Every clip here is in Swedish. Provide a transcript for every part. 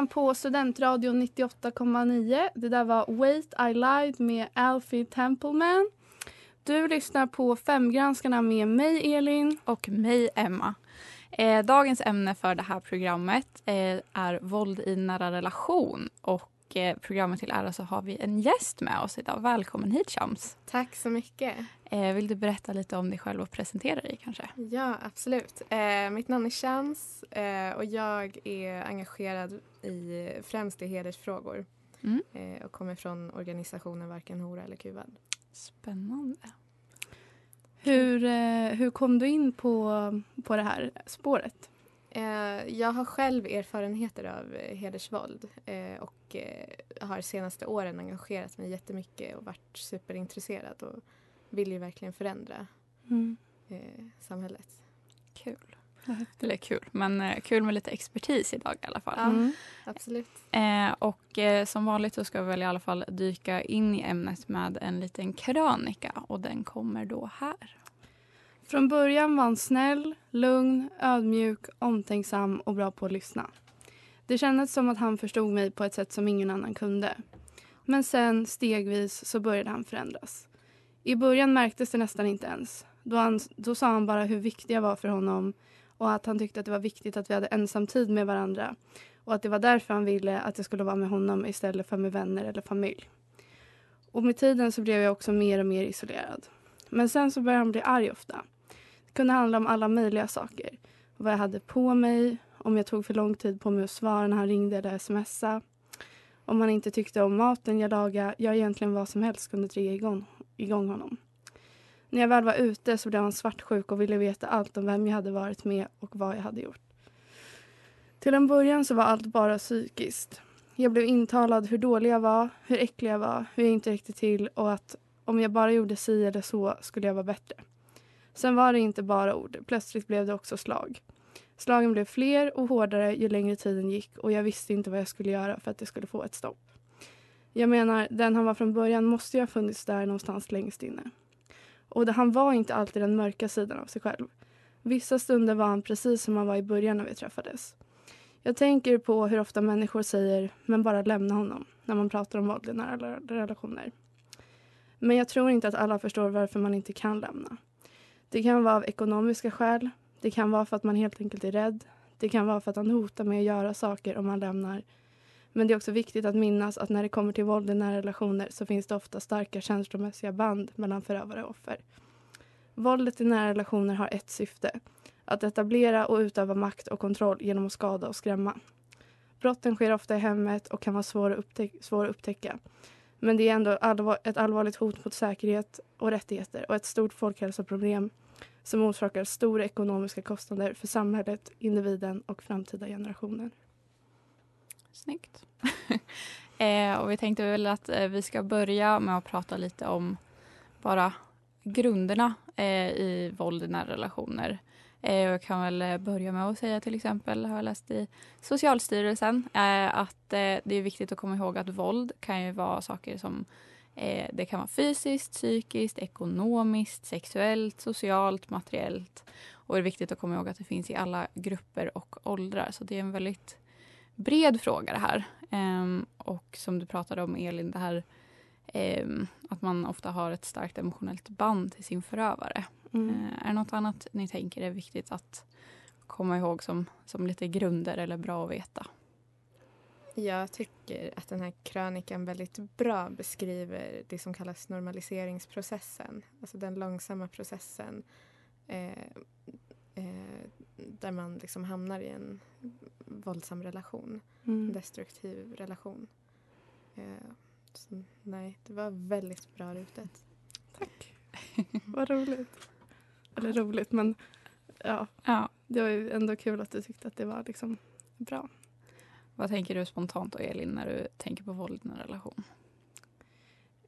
lyssnar på Studentradion 98,9. Det där var Wait I Lied med Alfie Templeman. Du lyssnar på Femgranskarna med mig, Elin. Och mig, Emma. Eh, dagens ämne för det här programmet eh, är våld i nära relation. Och eh, programmet till ära så har vi en gäst med oss idag. Välkommen hit, Shams. Tack så mycket. Eh, vill du berätta lite om dig själv och presentera dig kanske? Ja, absolut. Eh, mitt namn är Chans eh, och jag är engagerad i främst i hedersfrågor Mm. eh, och kommer från organisationen Varken hora eller kuvad. Spännande. Hur, eh, hur kom du in på, på det här spåret? Eh, jag har själv erfarenheter av eh, hedersvåld eh, och har senaste åren engagerat mig jättemycket och varit superintresserad och vill ju verkligen förändra Mm. samhället. Kul. Eller kul, men eh, kul med lite expertis idag i alla fall. Ja, Mm. absolut. Eh, och eh, som vanligt så ska vi väl i alla fall dyka in i ämnet med en liten krönika och den kommer då här. Från början var han snäll, lugn, ödmjuk, omtänksam och bra på att lyssna. Det kändes som att han förstod mig på ett sätt som ingen annan kunde. Men sen, stegvis, så började han förändras. I början märktes det nästan inte ens. Då, han, då sa han bara hur viktig jag var för honom och att han tyckte att det var viktigt att vi hade ensamtid med varandra och att det var därför han ville att jag skulle vara med honom istället för med vänner eller familj. Och med tiden så blev jag också mer och mer isolerad. Men sen så började han bli arg ofta. Det kunde handla om alla möjliga saker. Vad jag hade på mig, om jag tog för lång tid på mig att svara när han ringde eller smsa. Om han inte tyckte om maten jag lagade, ja egentligen vad som helst kunde trigga igång, igång honom. När jag väl var ute så blev han svartsjuk och ville veta allt om vem jag hade varit med och vad jag hade gjort. Till en början så var allt bara psykiskt. Jag blev intalad hur dålig jag var, hur äcklig jag var, hur jag inte räckte till och att om jag bara gjorde si eller så skulle jag vara bättre. Sen var det inte bara ord, plötsligt blev det också slag. Slagen blev fler och hårdare ju längre tiden gick och jag visste inte vad jag skulle göra för att det skulle få ett stopp. Jag menar, den han var från början måste ju ha funnits där någonstans längst inne. Och han var inte alltid den mörka sidan av sig själv. Vissa stunder var han precis som han var i början när vi träffades. Jag tänker på hur ofta människor säger “men bara lämna honom” när man pratar om våld i nära relationer. Men jag tror inte att alla förstår varför man inte kan lämna. Det kan vara av ekonomiska skäl. Det kan vara för att man helt enkelt är rädd. Det kan vara för att han hotar med att göra saker om man lämnar. Men det är också viktigt att minnas att när det kommer till våld i nära relationer så finns det ofta starka känslomässiga band mellan förövare och offer. Våldet i nära relationer har ett syfte. Att etablera och utöva makt och kontroll genom att skada och skrämma. Brotten sker ofta i hemmet och kan vara svåra att, upptäck- svår att upptäcka. Men det är ändå allvar- ett allvarligt hot mot säkerhet och rättigheter och ett stort folkhälsoproblem som orsakar stora ekonomiska kostnader för samhället, individen och framtida generationer. Snyggt. eh, och vi tänkte väl att eh, vi ska börja med att prata lite om bara grunderna eh, i våld i nära relationer. Eh, jag kan väl eh, börja med att säga till exempel, har jag läst i Socialstyrelsen, eh, att eh, det är viktigt att komma ihåg att våld kan ju vara saker som eh, det kan vara fysiskt, psykiskt, ekonomiskt, sexuellt, socialt, materiellt. Och det är viktigt att komma ihåg att det finns i alla grupper och åldrar. Så det är en väldigt bred fråga det här. Ehm, och som du pratade om Elin, det här ehm, att man ofta har ett starkt emotionellt band till sin förövare. Mm. Eh, är det något annat ni tänker är viktigt att komma ihåg som, som lite grunder eller bra att veta? Jag tycker att den här krönikan väldigt bra beskriver det som kallas normaliseringsprocessen. Alltså den långsamma processen eh, eh, där man liksom hamnar i en våldsam relation, en Mm. destruktiv relation. Eh, så, nej, det var väldigt bra rutet. Tack. Vad roligt. Eller roligt, men ja, Ja. det var ju ändå kul att du tyckte att det var liksom bra. Vad tänker du spontant då, Elin, när du tänker på våld i en relation?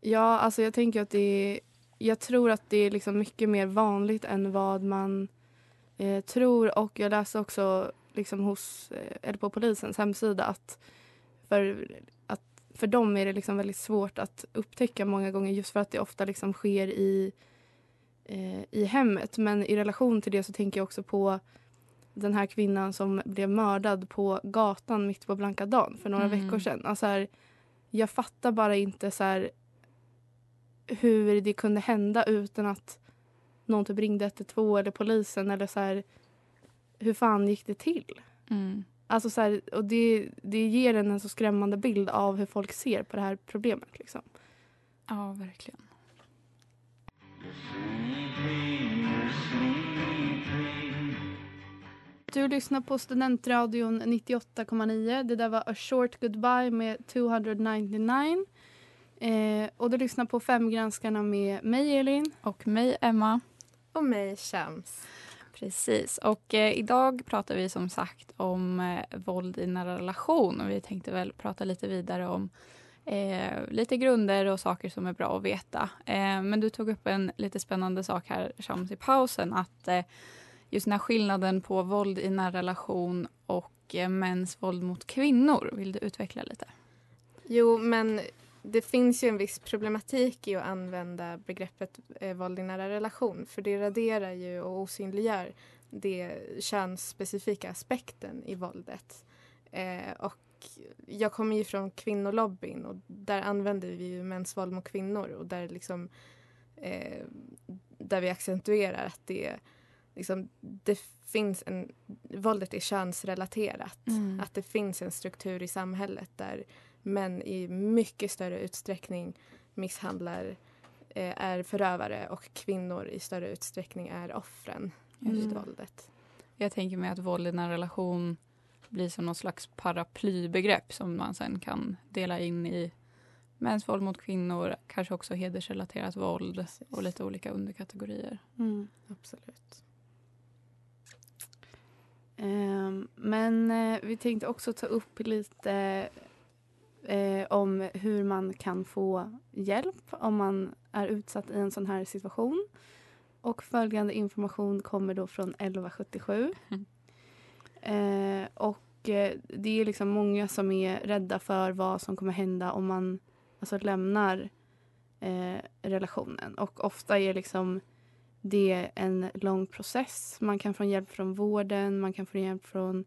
Ja, alltså jag tänker att det är, jag tror att det är liksom mycket mer vanligt än vad man eh, tror och jag läste också liksom hos, eh, eller på polisens hemsida att för, att för dem är det liksom väldigt svårt att upptäcka många gånger just för att det ofta liksom sker i, eh, i hemmet. Men i relation till det så tänker jag också på den här kvinnan som blev mördad på gatan mitt på blanka dagen för några Mm. veckor sedan. Alltså här, jag fattar bara inte så här, hur det kunde hända utan att någon typ ringde 112 eller polisen eller så här, hur fan gick det till? Mm. Alltså så här, och det, det ger en en så skrämmande bild av hur folk ser på det här problemet. Liksom. Ja, verkligen. Du lyssnar på Studentradion 98,9. Det där var A Short Goodbye med 299. Eh, och du lyssnar på Femgranskarna med mig, Elin. Och mig, Emma. Och mig, Shams. Precis. Och eh, idag pratar vi som sagt om eh, våld i nära relation. Och vi tänkte väl prata lite vidare om eh, lite grunder och saker som är bra att veta. Eh, men du tog upp en lite spännande sak här, Shams, i pausen. Att eh, just den här skillnaden på våld i nära relation och eh, mäns våld mot kvinnor. Vill du utveckla lite? Jo, men det finns ju en viss problematik i att använda begreppet eh, våld i nära relation för det raderar ju och osynliggör det könsspecifika aspekten i våldet. Eh, och jag kommer ju från kvinnolobbyn och där använder vi ju mäns våld mot kvinnor och där liksom eh, där vi accentuerar att det liksom, det finns en, våldet är könsrelaterat. Mm. Att det finns en struktur i samhället där män i mycket större utsträckning misshandlar, eh, är förövare och kvinnor i större utsträckning är offren i det. våldet. Jag tänker mig att våld i nära relation blir som någon slags paraplybegrepp som man sen kan dela in i mäns våld mot kvinnor, kanske också hedersrelaterat våld Precis. och lite olika underkategorier. Absolut. Ehm, men eh, vi tänkte också ta upp lite eh, om hur man kan få hjälp om man är utsatt i en sån här situation. Och följande information kommer då från 1177. Mm. Eh, och eh, det är liksom många som är rädda för vad som kommer hända om man alltså lämnar eh, relationen. Och ofta är liksom det en lång process. Man kan få hjälp från vården, man kan få hjälp från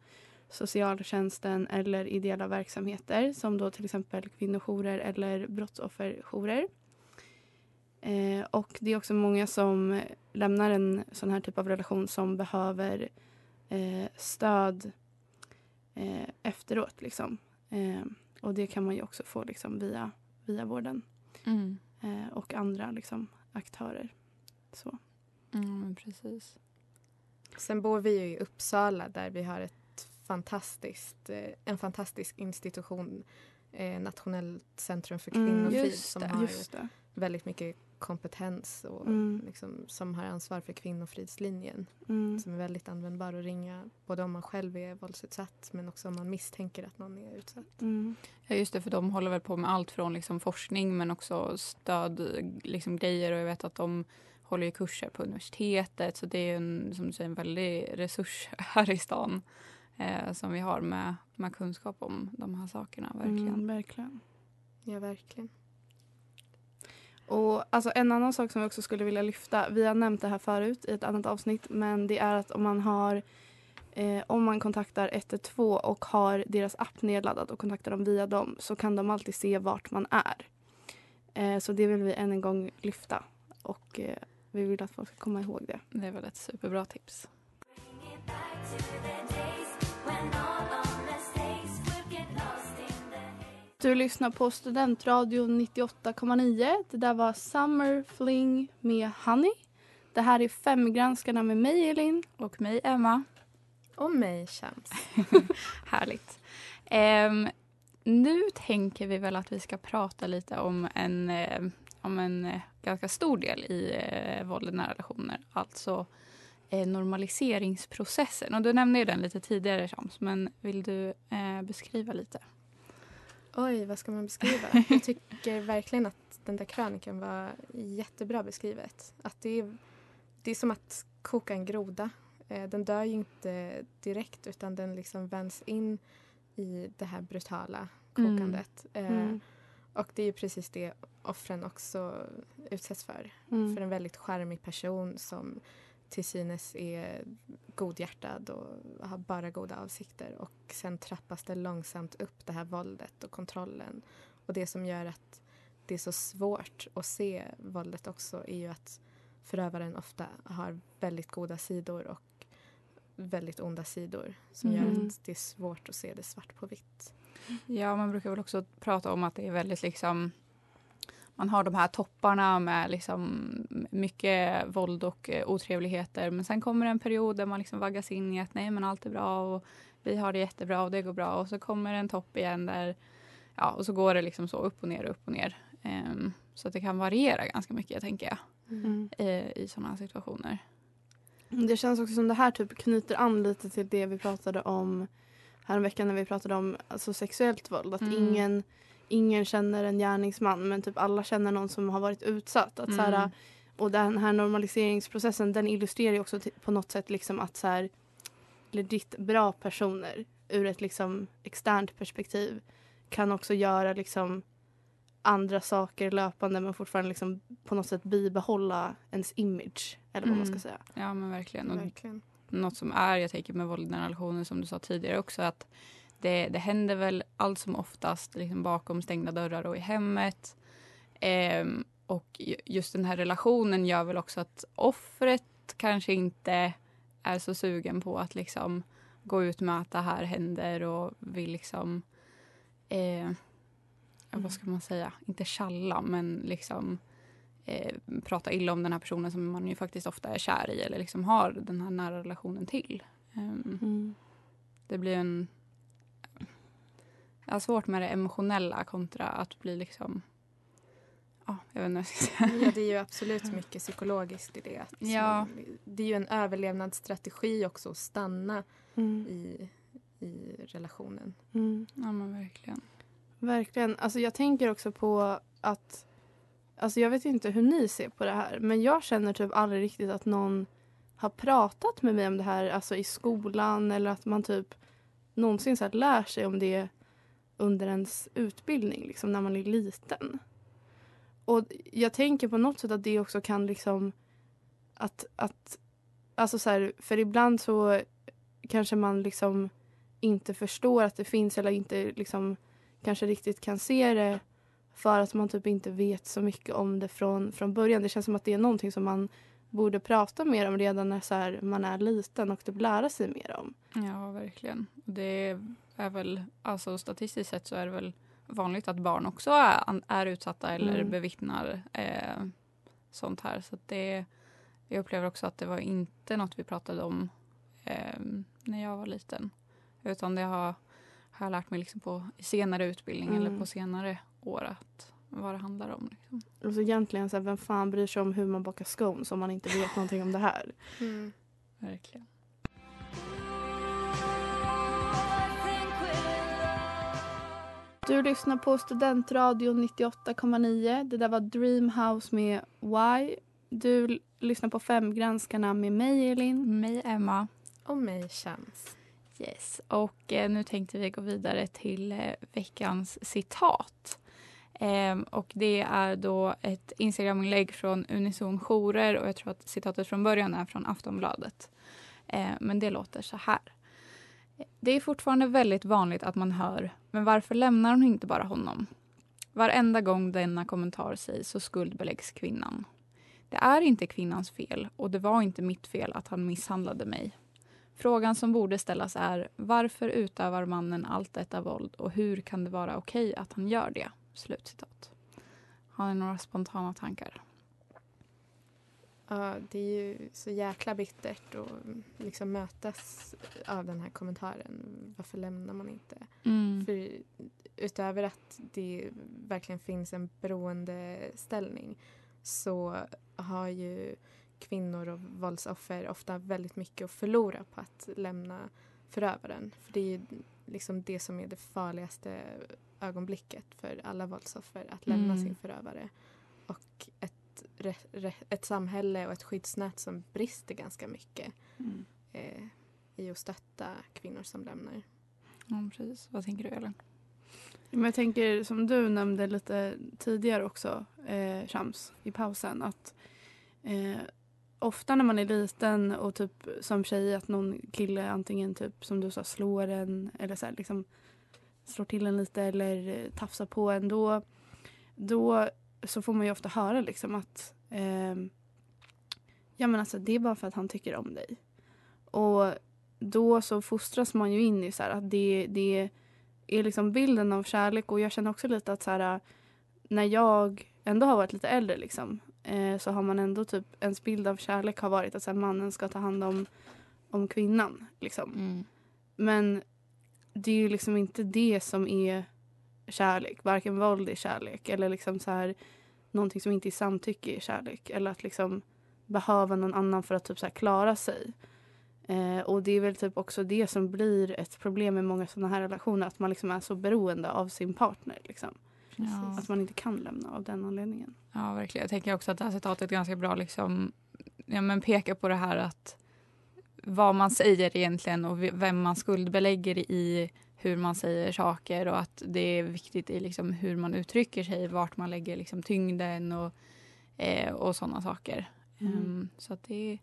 socialtjänsten eller ideella verksamheter som då till exempel kvinnojourer eller brottsofferjourer. Eh, och det är också många som lämnar en sån här typ av relation som behöver eh, stöd eh, efteråt. Liksom. Eh, och det kan man ju också få liksom, via, via vården Mm. eh, och andra liksom, aktörer. Så. Mm, precis. Sen bor vi ju i Uppsala där vi har ett fantastiskt, eh, en fantastisk institution, eh, Nationellt centrum för Mm, kvinnofrid just som det, har Just det. väldigt mycket kompetens och Mm. liksom, som har ansvar för kvinnofridslinjen. Mm. som är väldigt användbar att ringa både om man själv är våldsutsatt men också om man misstänker att någon är utsatt. Mm. Ja, just det, för de håller väl på med allt från liksom forskning men också stöd, liksom grejer och jag vet att de håller ju kurser på universitetet så det är ju en, som du säger, en väldig resurs här i stan eh, som vi har med, med kunskap om de här sakerna, verkligen. Mm, verkligen. Ja, verkligen. Och alltså en annan sak som vi också skulle vilja lyfta, vi har nämnt det här förut i ett annat avsnitt, men det är att om man har eh, om man kontaktar 112 och har deras app nedladdad och kontaktar dem via dem så kan de alltid se vart man är. Eh, så det vill vi än en gång lyfta och eh, vi vill att folk ska komma ihåg det. Det är väl ett superbra tips. Du lyssnar på Studentradion 98,9. Det där var Summer Fling med Honey. Det här är Femgranskarna med mig, Elin. Och mig, Emma. Och mig känns. Härligt. Ehm, nu tänker vi väl att vi ska prata lite om en, eh, om en eh, ganska stor del i eh, våld i nära relationer. Alltså normaliseringsprocessen. Och du nämnde ju den lite tidigare, Shams, men vill du beskriva lite? Oj, vad ska man beskriva? Jag tycker verkligen att den där krönikan var jättebra beskrivet. Att det, är, det är som att koka en groda. Eh, Den dör ju inte direkt utan den liksom vänds in i det här brutala Mm. kokandet. Eh, Mm. Och det är ju precis det offren också utsätts för. Mm. För en väldigt charmig person som till synes är godhjärtad och har bara goda avsikter. Och sen trappas det långsamt upp det här våldet och kontrollen. Och det som gör att det är så svårt att se våldet också är ju att förövaren ofta har väldigt goda sidor och väldigt onda sidor som Mm. gör att det är svårt att se det svart på vitt. Ja, man brukar väl också prata om att det är väldigt liksom man har de här topparna med liksom mycket våld och eh, otrevligheter. Men sen kommer en period där man liksom vaggas in i att nej men allt är bra och vi har det jättebra och det går bra. Och så kommer en topp igen där ja, och så går det liksom så upp och ner, upp och ner. Ehm, så att det kan variera ganska mycket tänker jag Mm. i, i sådana situationer. Det känns också som det här typ knyter an lite till det vi pratade om häromveckan när vi pratade om alltså, sexuellt våld. Att Mm. ingen, ingen känner en gärningsman men typ alla känner någon som har varit utsatt. Att, så här, Mm. och den här normaliseringsprocessen den illustrerar ju också till- på något sätt liksom att så här, legit bra personer ur ett liksom externt perspektiv kan också göra liksom andra saker löpande men fortfarande liksom på något sätt bibehålla ens image. Eller vad man ska Mm. säga. Ja men verkligen. Och Verkligen. något som är, jag tänker med våld i relationer som du sa tidigare också, att det, det händer väl allt som oftast liksom bakom stängda dörrar och i hemmet. Ehm, och ju- just den här relationen gör väl också att offret kanske inte är så sugen på att liksom gå ut med att det här händer och vill liksom eh, vad ska man säga, inte tjalla men liksom eh, prata illa om den här personen som man ju faktiskt ofta är kär i eller liksom har den här nära relationen till. Ehm, Mm. det blir en... Jag har svårt med det emotionella kontra att bli liksom... Ja, jag vet inte vad jag ska säga. Ja, det är ju absolut mycket psykologiskt i det. Att Ja. Det är ju en överlevnadsstrategi också att stanna Mm. i, i relationen. Mm. Ja, men verkligen. Verkligen. Alltså jag tänker också på att... Alltså jag vet inte hur ni ser på det här men jag känner typ aldrig riktigt att någon har pratat med mig om det här alltså i skolan eller att man typ någonsin så här lär sig om det under ens utbildning liksom när man är liten. Och jag tänker på något sätt att det också kan liksom att, att alltså så här, för ibland så kanske man liksom inte förstår att det finns eller inte liksom kanske riktigt kan se det för att man typ inte vet så mycket om det från, från början. Det känns som att det är någonting som man borde prata mer om redan när så här, man är liten och typ lära sig mer om. Ja, verkligen. Det är väl, alltså statistiskt sett så är det väl vanligt att barn också är, är utsatta eller Mm. bevittnar eh, sånt här. Så det, jag upplever också att det var inte något vi pratade om eh, när jag var liten. Utan det har, har jag lärt mig liksom på senare utbildning Mm. eller på senare år att, vad det handlar om. Liksom. Och så egentligen, så här, vem fan bryr sig om hur man bakar scones om man inte vet någonting om det här? Verkligen. Du lyssnar på Studentradion 98,9. Det där var Dreamhouse med Why. Du lyssnar på Femgranskarna med mig, Elin. Mig, Emma. Och mig känns. Yes, och eh, nu tänkte vi gå vidare till eh, veckans citat. Ehm, och det är då ett Instagraminlägg från Unison Jourer och jag tror att citatet från början är från Aftonbladet. Eh, men det låter så här. Det är fortfarande väldigt vanligt att man hör men varför lämnar hon inte bara honom? Varenda gång denna kommentar sägs så skuldbeläggs kvinnan. Det är inte kvinnans fel och det var inte mitt fel att han misshandlade mig. Frågan som borde ställas är varför utövar mannen allt detta våld och hur kan det vara okej att han gör det? Slutcitat. Har ni några spontana tankar? Ja, det är ju så jäkla bittert att liksom mötas av den här kommentaren. Varför lämnar man inte? Mm. För utöver att det verkligen finns en beroendeställning så har ju kvinnor och våldsoffer ofta väldigt mycket att förlora på att lämna förövaren. För det är ju liksom det som är det farligaste ögonblicket för alla våldsoffer, att lämna Mm. sin förövare. Och ett, ett samhälle och ett skyddsnät som brister ganska mycket Mm. eh, i att stötta kvinnor som lämnar. Ja, precis. Vad tänker du, Elin? Men jag tänker som du nämnde lite tidigare också, eh, Shams, i pausen. Att eh, ofta när man är liten och typ som tjej att någon kille antingen typ som du sa slår en eller så här, liksom slår till en lite eller eh, tafsar på en. Då, då så får man ju ofta höra liksom att eh, ja men alltså det är bara för att han tycker om dig. Och då så fostras man ju in i så här att det, det är liksom bilden av kärlek och jag känner också lite att så här, när jag ändå har varit lite äldre liksom, eh, så har man ändå typ ens bild av kärlek har varit att så här, mannen ska ta hand om, om kvinnan. Liksom. Mm. Men det är ju liksom inte det som är kärlek. Varken våld är kärlek eller liksom så här, någonting som inte är samtycke är kärlek. Eller att liksom behöva någon annan för att typ så klara sig. Eh, och det är väl typ också det som blir ett problem med många sådana här relationer. Att man liksom är så beroende av sin partner. Liksom. Ja. Att man inte kan lämna av den anledningen. Ja, verkligen. Jag tänker också att det här citatet ganska bra liksom, ja, men pekar på det här att vad man säger egentligen och vem man skuldbelägger i hur man säger saker och att det är viktigt i liksom hur man uttrycker sig, vart man lägger liksom tyngden och, eh, och sådana saker. Mm. Ehm, så att det, är-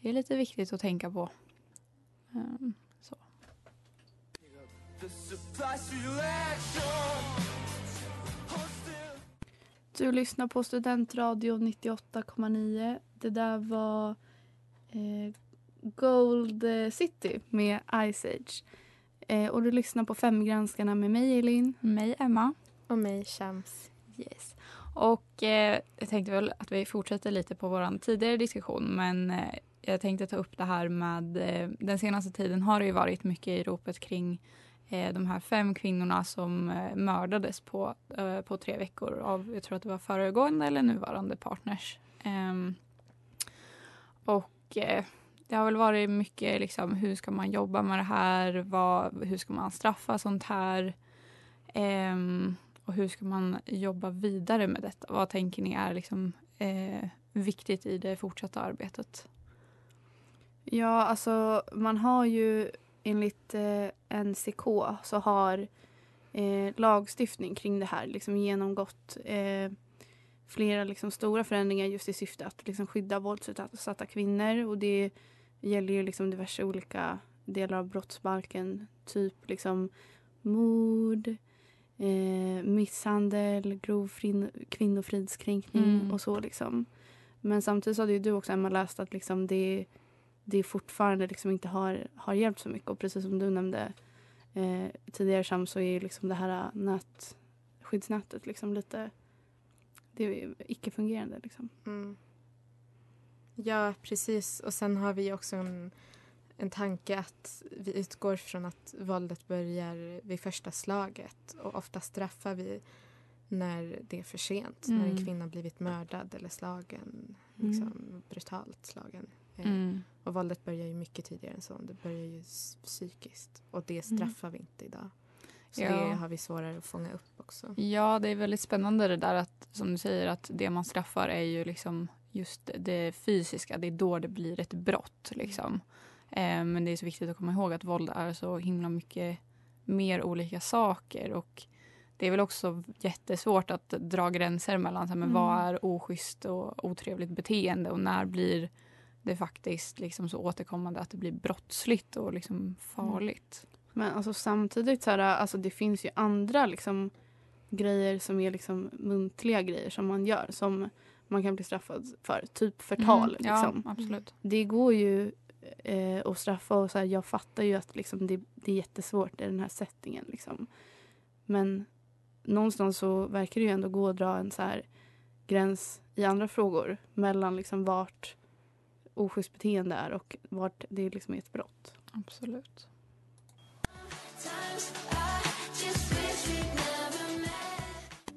det är lite viktigt att tänka på. Ehm, så. Du lyssnar på Studentradio 98,9. Det där var eh, Gold City med Ice Age. Eh, och du lyssnar på Femgranskarna med mig, Elin. Mig, Emma. Och mig, Shams. Yes. Och eh, jag tänkte väl att vi fortsätter lite på vår tidigare diskussion men eh, jag tänkte ta upp det här med eh, den senaste tiden har det ju varit mycket i ropet kring eh, de här fem kvinnorna som eh, mördades på, på tre veckor av, jag tror att det var föregående eller nuvarande partners. Ehm, och det har väl varit mycket liksom, hur ska man jobba med det här? Vad, hur ska man straffa sånt här? Ehm, och hur ska man jobba vidare med detta? Vad tänker ni är liksom, eh, viktigt i det fortsatta arbetet? Ja, alltså man har ju enligt eh, NCK så har eh, lagstiftning kring det här liksom genomgått eh, flera liksom stora förändringar just i syfte att liksom skydda våldsutsatta kvinnor. Och det gäller ju liksom diverse olika delar av brottsbalken. Typ liksom mord, eh, misshandel, grov kvinnofridskränkning Mm. och så liksom. Men samtidigt hade ju du också Emma läst att liksom det, det fortfarande liksom inte har, har hjälpt så mycket. Och precis som du nämnde eh, tidigare Sham så är ju liksom det här nät, skyddsnätet liksom lite det är icke-fungerande. Liksom. Mm. Ja, precis. Och sen har vi också en, en tanke att vi utgår från att våldet börjar vid första slaget och ofta straffar vi när det är för sent. När en Mm. kvinna blivit mördad eller slagen, liksom, brutalt slagen. Eh, Mm. Och våldet börjar ju mycket tidigare än så. Det börjar ju psykiskt och det Mm. straffar vi inte idag. Så Ja. det har vi svårare att fånga upp också. Ja, det är väldigt spännande det där att som du säger att det man straffar är ju liksom just det fysiska. Det är då det blir ett brott liksom. Eh, men det är så viktigt att komma ihåg att våld är så himla mycket mer olika saker och det är väl också jättesvårt att dra gränser mellan så här, men Mm. vad är oschysst och otrevligt beteende och när blir det faktiskt liksom så återkommande att det blir brottsligt och liksom farligt. Men alltså, samtidigt så här, alltså, det finns ju andra liksom, grejer som är liksom, muntliga grejer som man gör. Som man kan bli straffad för. Typ förtal. Mm, liksom. Ja, absolut. Det går ju eh, att straffa och så här, jag fattar ju att liksom, det, det är jättesvårt i den här settingen. Liksom. Men någonstans så verkar det ju ändå gå att dra en så här gräns i andra frågor mellan liksom vart oschysst beteende är och vart det liksom är ett brott. Absolut.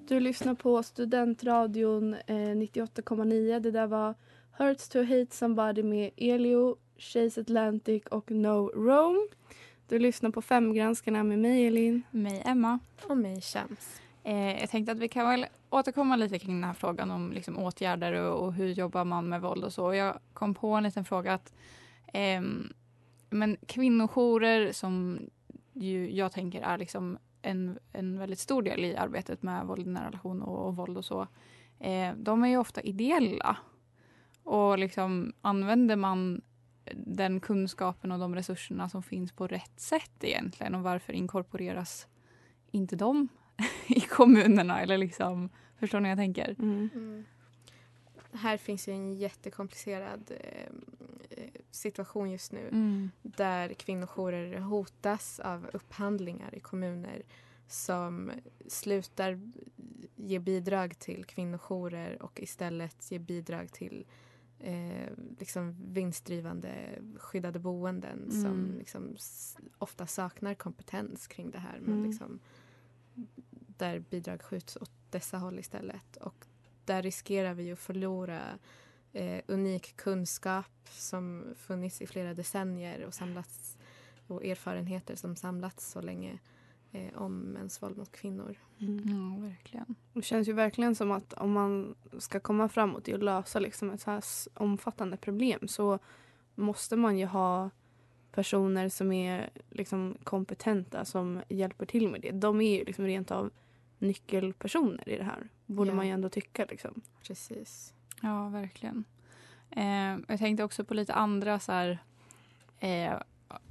Du lyssnar på Studentradion eh, 98,9. Det där var Hurts to hate somebody med Elio, Chase Atlantic och No Rome. Du lyssnar på Femgranskarna med mig, Elin. Mig, Emma. Och mig Shams. Eh, jag tänkte att vi kan väl återkomma lite kring den här frågan om liksom, åtgärder och, och hur jobbar man med våld och så. Jag kom på en liten fråga att ehm, men kvinnojourer som ju jag tänker är liksom en, en väldigt stor del i arbetet med våld i nära relation och, och våld och så. Eh, de är ju ofta ideella. Och liksom använder man den kunskapen och de resurserna som finns på rätt sätt egentligen och varför inkorporeras inte de i kommunerna eller liksom, förstår ni vad jag tänker? Mm. Här finns ju en jättekomplicerad eh, situation just nu Mm. där kvinnojourer hotas av upphandlingar i kommuner som slutar ge bidrag till kvinnojourer och istället ger bidrag till eh, liksom vinstdrivande skyddade boenden som Mm. liksom s- ofta saknar kompetens kring det här. Men Mm. liksom, där bidrag skjuts åt dessa håll istället. Och där riskerar vi att förlora eh, unik kunskap som funnits i flera decennier och samlats och erfarenheter som samlats så länge eh, om mäns våld mot kvinnor. Ja, verkligen. Det känns ju verkligen som att om man ska komma framåt i att lösa liksom ett så här omfattande problem så måste man ju ha personer som är liksom kompetenta som hjälper till med det. De är ju liksom rent av nyckelpersoner i det här. Borde Ja. man ju ändå tycka. Liksom. Precis. Ja, verkligen. Eh, jag tänkte också på lite andra så här... Eh,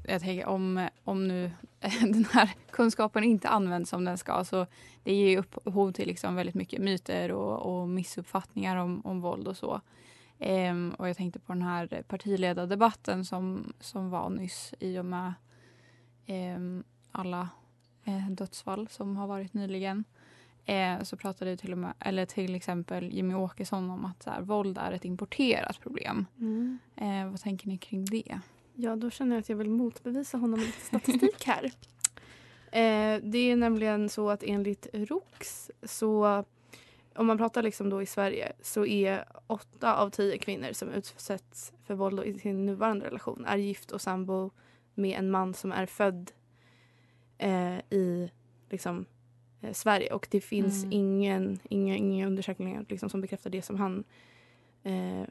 jag tänker om, om nu den här kunskapen inte används som den ska så det ger ju upphov till liksom väldigt mycket myter och, och missuppfattningar om, om våld och så. Ehm, och jag tänkte på den här partiledardebatten som, som var nyss i och med ehm, alla eh, dödsfall som har varit nyligen. Eh, så pratade till, och med, eller till exempel Jimmy Åkesson om att så här, våld är ett importerat problem. Eh, vad tänker ni kring det? Ja, då känner jag att jag vill motbevisa honom med lite statistik här. Eh, det är nämligen så att enligt ROX så om man pratar liksom då i Sverige så är åtta av tio kvinnor som utsätts för våld i sin nuvarande relation är gift och sambo med en man som är född eh, i liksom, eh, Sverige. Och det finns Mm. ingen, inga, inga undersökningar liksom, som bekräftar det som han eh,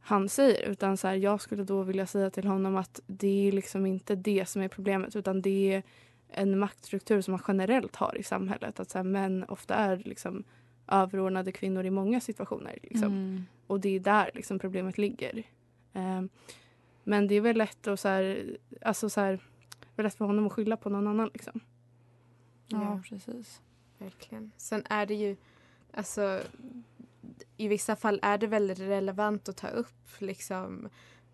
han säger. Utan så här, jag skulle då vilja säga till honom att det är liksom inte det som är problemet utan det är en maktstruktur som man generellt har i samhället. Att så här, män ofta är liksom överordnade kvinnor i många situationer. Liksom. Mm. Och det är där liksom problemet ligger. Ehm, men det är väl lätt, att så här, alltså så här, lätt för honom att skylla på någon annan. Liksom. Ja, Ja. precis. Verkligen. Sen är det ju, alltså i vissa fall är det väldigt relevant att ta upp liksom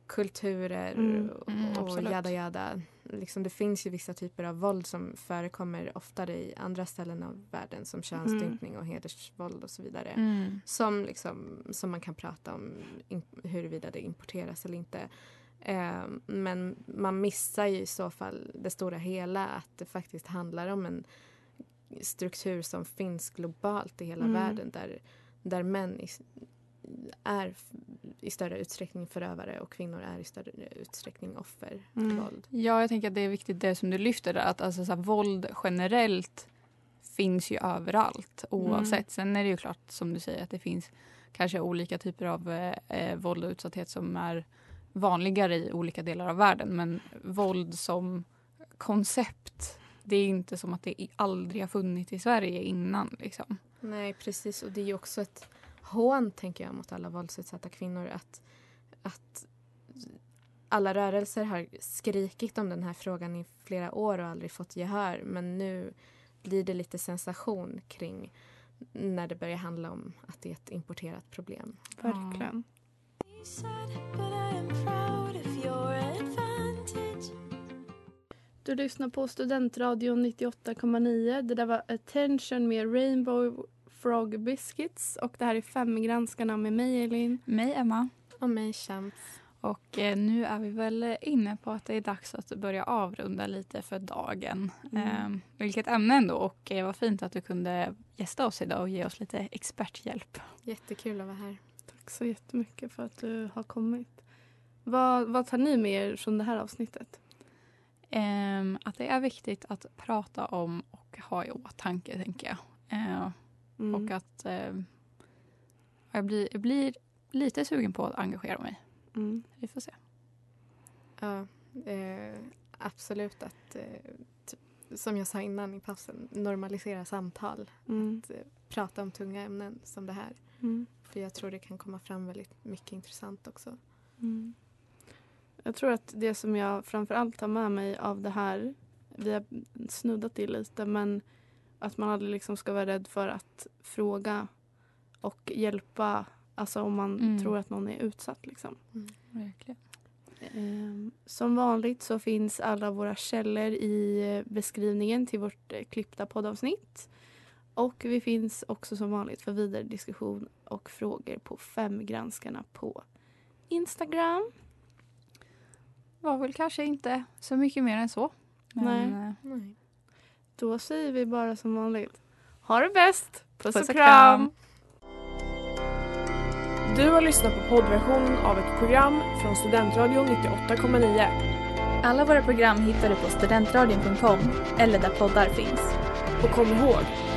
kulturer Mm, och, mm, och absolut. jada jada. Liksom, det finns ju vissa typer av våld som förekommer oftare i andra ställen av världen som könsstympning och hedersvåld och så vidare. Mm. Som, liksom, som man kan prata om in, huruvida det importeras eller inte. Eh, men man missar ju i så fall det stora hela att det faktiskt handlar om en struktur som finns globalt i hela Mm. världen där, där män i, är i större utsträckning förövare och kvinnor är i större utsträckning offer för Mm. våld. Ja, jag tänker att det är viktigt det som du lyfter att alltså, så här, våld generellt finns ju överallt oavsett. Sen är det ju klart som du säger att det finns kanske olika typer av eh, eh, våld och utsatthet som är vanligare i olika delar av världen. Men våld som koncept, det är inte som att det aldrig har funnits i Sverige innan. Liksom. Nej, precis. Och det är ju också ett hån, tänker jag, mot alla våldsutsatta kvinnor att, att alla rörelser har skrikit om den här frågan i flera år och aldrig fått gehör. Men nu blir det lite sensation kring när det börjar handla om att det är ett importerat problem. Verkligen. Du lyssnar på Studentradion 98,9. Det där var Attention med Rainbow Frog Biscuits. Och det här är Femgranskarna med mig, Elin. Mig, Emma. Och mig Champs. Och eh, nu är vi väl inne på att det är dags att börja avrunda lite för dagen. Mm. Eh, vilket ämne ändå och eh, vad fint att du kunde gästa oss idag och ge oss lite experthjälp. Jättekul att vara här. Tack så jättemycket för att du har kommit. Vad, vad tar ni med er från det här avsnittet? Eh, att det är viktigt att prata om och ha i åtanke, tänker jag. Eh, Mm. Och att eh, jag, blir, jag blir lite sugen på att engagera mig. Mm. Vi får se. Ja, eh, absolut att, eh, typ, som jag sa innan i pausen, normalisera samtal. Mm. Att, eh, prata om tunga ämnen som det här. Mm. För jag tror det kan komma fram väldigt mycket intressant också. Mm. Jag tror att det som jag framför allt tar med mig av det här, vi har snuddat det lite, men att man aldrig liksom ska vara rädd för att fråga och hjälpa, alltså om man Mm. tror att någon är utsatt. Liksom. Verkligen. Ehm, Som vanligt så finns alla våra källor i beskrivningen till vårt eh, klippta poddavsnitt. Och vi finns också som vanligt för vidare diskussion och frågor på Femgranskarna på Instagram. Var väl kanske inte så mycket mer än så. Men, Nej. eh, Nej. Då säger vi bara som vanligt. Ha det bäst! Puss, Puss och och kram! kram. Du har lyssnat på poddversionen av ett program från Studentradion 98,9. Alla våra program hittar du på studentradion.com eller där poddar finns. Och kom ihåg,